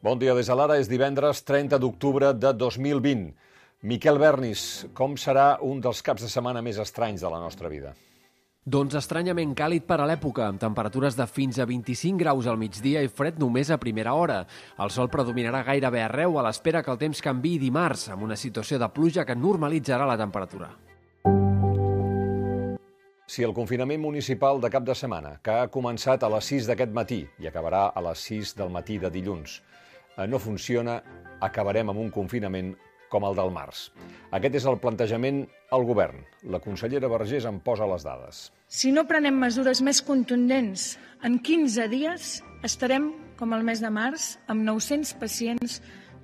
Bon dia des de l'ara, és divendres 30 d'octubre de 2020. Miquel Bernis, com serà un dels caps de setmana més estranys de la nostra vida? Doncs estranyament càlid per a l'època, amb temperatures de fins a 25 graus al migdia i fred només a primera hora. El sol predominarà gairebé arreu a l'espera que el temps canvi dimarts, amb una situació de pluja que normalitzarà la temperatura. Si el confinament municipal de cap de setmana, que ha començat a les 6 d'aquest matí i acabarà a les 6 del matí de dilluns, no funciona, acabarem amb un confinament com el del març. Aquest és el plantejament al govern. La consellera Vergés en posa les dades. Si no prenem mesures més contundents, en 15 dies estarem, com el mes de març, amb 900 pacients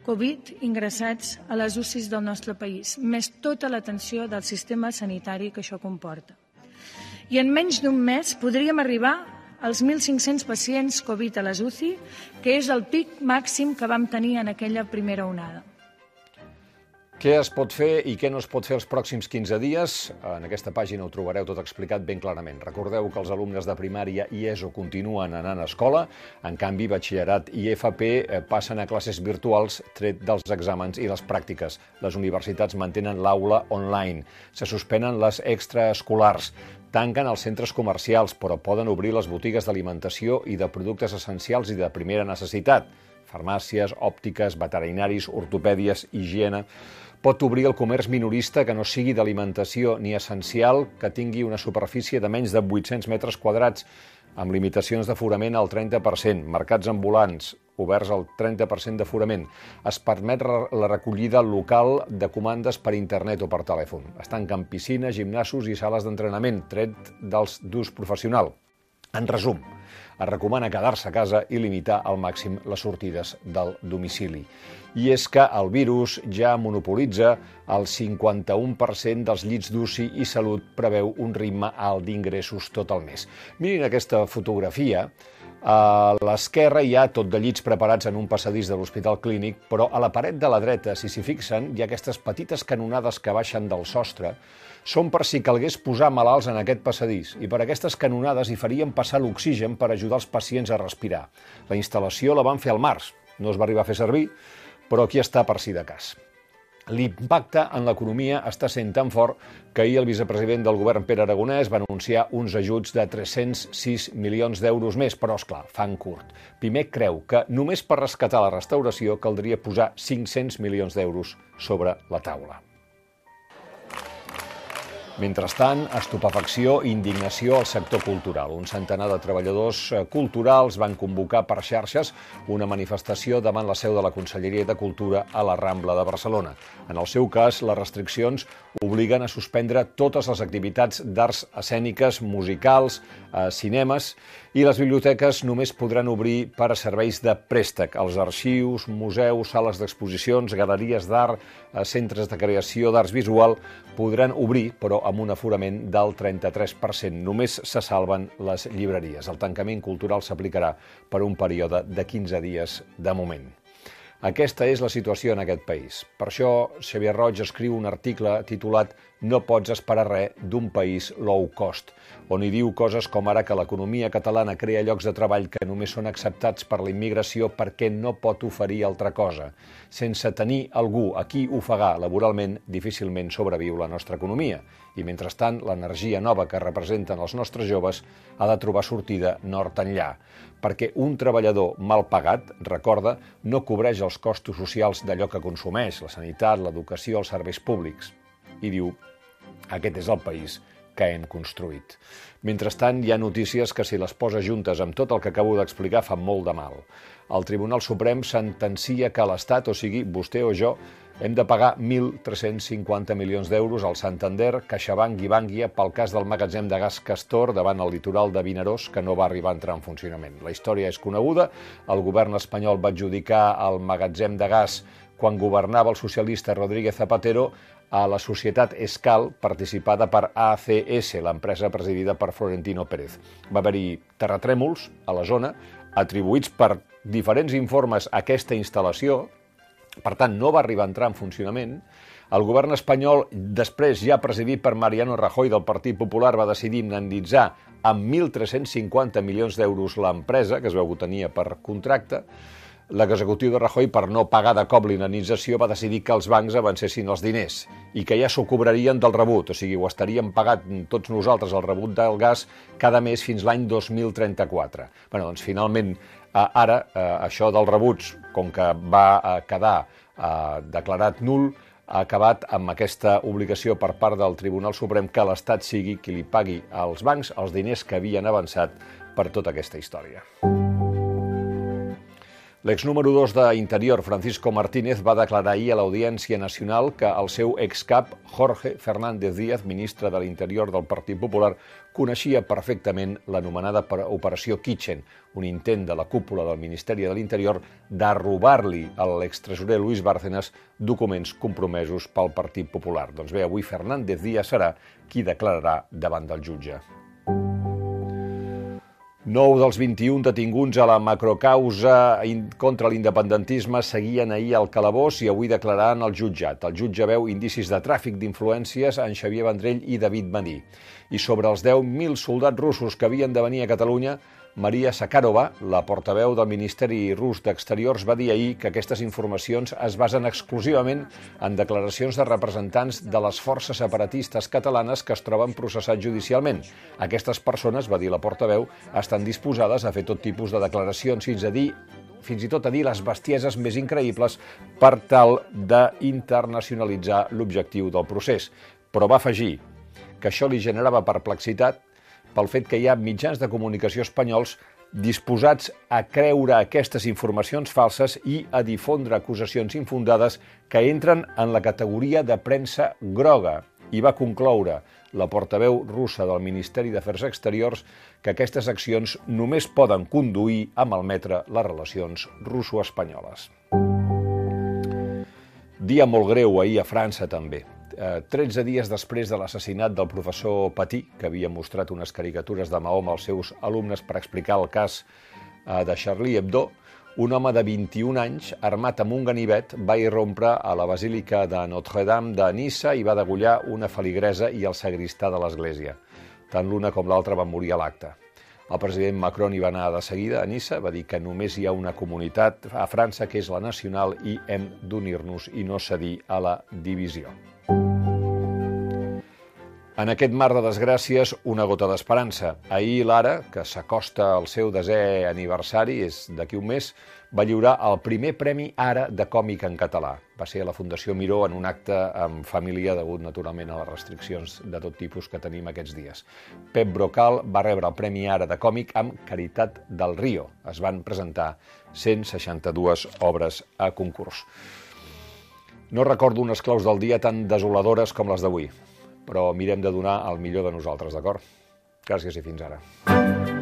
Covid ingressats a les UCIs del nostre país, més tota l'atenció del sistema sanitari que això comporta. I en menys d'un mes podríem arribar els 1.500 pacients Covid a les UCI, que és el pic màxim que vam tenir en aquella primera onada. Què es pot fer i què no es pot fer els pròxims 15 dies? En aquesta pàgina ho trobareu tot explicat ben clarament. Recordeu que els alumnes de primària i ESO continuen anant a escola, en canvi batxillerat i FP eh, passen a classes virtuals tret dels exàmens i les pràctiques. Les universitats mantenen l'aula online. Se suspenen les extraescolars. Tanquen els centres comercials, però poden obrir les botigues d'alimentació i de productes essencials i de primera necessitat. Farmàcies, òptiques, veterinaris, ortopèdies, higiene... Pot obrir el comerç minorista que no sigui d'alimentació ni essencial, que tingui una superfície de menys de 800 metres quadrats, amb limitacions d'aforament al 30%, mercats ambulants oberts al 30% d'aforament. Es permet la recollida local de comandes per internet o per telèfon. Es tanquen piscines, gimnasos i sales d'entrenament, tret dels d'ús professional. En resum, es recomana quedar-se a casa i limitar al màxim les sortides del domicili. I és que el virus ja monopolitza el 51% dels llits d'UCI i Salut preveu un ritme alt d'ingressos tot el mes. Mirin aquesta fotografia. A l'esquerra hi ha tot de llits preparats en un passadís de l'Hospital Clínic, però a la paret de la dreta, si s'hi fixen, hi ha aquestes petites canonades que baixen del sostre són per si calgués posar malalts en aquest passadís i per aquestes canonades hi farien passar l'oxigen per ajudar els pacients a respirar. La instal·lació la van fer al març, no es va arribar a fer servir, però aquí està per si de cas. L'impacte en l'economia està sent tan fort que ahir el vicepresident del govern, Pere Aragonès, va anunciar uns ajuts de 306 milions d'euros més, però, és clar, fan curt. Primer creu que només per rescatar la restauració caldria posar 500 milions d'euros sobre la taula. Mentrestant, estupefacció i indignació al sector cultural. Un centenar de treballadors eh, culturals van convocar per xarxes una manifestació davant la seu de la Conselleria de Cultura a la Rambla de Barcelona. En el seu cas, les restriccions obliguen a suspendre totes les activitats d'arts escèniques, musicals, eh, cinemes i les biblioteques només podran obrir per a serveis de préstec. Els arxius, museus, sales d'exposicions, galeries d'art, eh, centres de creació d'arts visual podran obrir, però amb un aforament del 33%. Només se salven les llibreries. El tancament cultural s'aplicarà per un període de 15 dies de moment. Aquesta és la situació en aquest país. Per això Xavier Roig escriu un article titulat No pots esperar res d'un país low cost, on hi diu coses com ara que l'economia catalana crea llocs de treball que només són acceptats per la immigració perquè no pot oferir altra cosa. Sense tenir algú a qui ofegar laboralment, difícilment sobreviu la nostra economia. I mentrestant, l'energia nova que representen els nostres joves ha de trobar sortida nord enllà perquè un treballador mal pagat, recorda, no cobreix els costos socials d'allò que consumeix, la sanitat, l'educació, els serveis públics. I diu, aquest és el país que hem construït. Mentrestant, hi ha notícies que si les posa juntes amb tot el que acabo d'explicar fan molt de mal. El Tribunal Suprem sentencia que l'Estat, o sigui, vostè o jo, hem de pagar 1.350 milions d'euros al Santander, CaixaBank i Bankia pel cas del magatzem de gas Castor davant el litoral de Vinaròs que no va arribar a entrar en funcionament. La història és coneguda. El govern espanyol va adjudicar el magatzem de gas quan governava el socialista Rodríguez Zapatero a la societat Escal, participada per ACS, l'empresa presidida per Florentino Pérez. Va haver-hi terratrèmols a la zona, atribuïts per diferents informes a aquesta instal·lació, per tant, no va arribar a entrar en funcionament. El govern espanyol, després ja presidit per Mariano Rajoy del Partit Popular, va decidir indemnitzar amb 1.350 milions d'euros l'empresa, que es veu que tenia per contracte, l'executiu de Rajoy, per no pagar de cop l'indemnització, va decidir que els bancs avancessin els diners i que ja s'ho cobrarien del rebut, o sigui, ho estaríem pagat tots nosaltres el rebut del gas cada mes fins l'any 2034. Bé, doncs finalment eh, ara eh, això dels rebuts, com que va eh, quedar declarat nul, ha acabat amb aquesta obligació per part del Tribunal Suprem que l'Estat sigui qui li pagui als bancs els diners que havien avançat per tota aquesta història. L'ex número 2 d'Interior, Francisco Martínez, va declarar ahir a l'Audiència Nacional que el seu excap, Jorge Fernández Díaz, ministre de l'Interior del Partit Popular, coneixia perfectament l'anomenada Operació Kitchen, un intent de la cúpula del Ministeri de l'Interior de robar-li a l'extresorer Luis Bárcenas documents compromesos pel Partit Popular. Doncs bé, avui Fernández Díaz serà qui declararà davant del jutge. 9 dels 21 detinguts a la macrocausa contra l'independentisme seguien ahir al calabós i avui declararan al jutjat. El jutge veu indicis de tràfic d'influències en Xavier Vendrell i David Maní. I sobre els 10.000 soldats russos que havien de venir a Catalunya, Maria Sakharova, la portaveu del Ministeri rus d'Exteriors, va dir ahir que aquestes informacions es basen exclusivament en declaracions de representants de les forces separatistes catalanes que es troben processats judicialment. Aquestes persones, va dir la portaveu, estan disposades a fer tot tipus de declaracions fins a dir fins i tot a dir les bestieses més increïbles per tal d'internacionalitzar l'objectiu del procés. Però va afegir que això li generava perplexitat pel fet que hi ha mitjans de comunicació espanyols disposats a creure aquestes informacions falses i a difondre acusacions infundades que entren en la categoria de premsa groga. I va concloure la portaveu russa del Ministeri d'Afers Exteriors que aquestes accions només poden conduir a malmetre les relacions russo-espanyoles. Dia molt greu ahir a França també. 13 eh, dies després de l'assassinat del professor Patí, que havia mostrat unes caricatures de Mahoma als seus alumnes per explicar el cas eh, de Charlie Hebdo, un home de 21 anys, armat amb un ganivet, va irrompre a la Basílica de Notre-Dame de Nissa i va degullar una feligresa i el sagristà de l'església. Tant l'una com l'altra van morir a l'acte. El president Macron hi va anar de seguida a Nissa, va dir que només hi ha una comunitat a França que és la nacional i hem d'unir-nos i no cedir a la divisió. En aquest mar de desgràcies, una gota d'esperança. Ahir l'Ara, que s'acosta al seu desè aniversari, és d'aquí un mes, va lliurar el primer Premi Ara de còmic en català. Va ser a la Fundació Miró en un acte amb família degut naturalment a les restriccions de tot tipus que tenim aquests dies. Pep Brocal va rebre el Premi Ara de còmic amb Caritat del Río. Es van presentar 162 obres a concurs. No recordo unes claus del dia tan desoladores com les d'avui però mirem de donar el millor de nosaltres, d'acord? Gràcies i fins ara.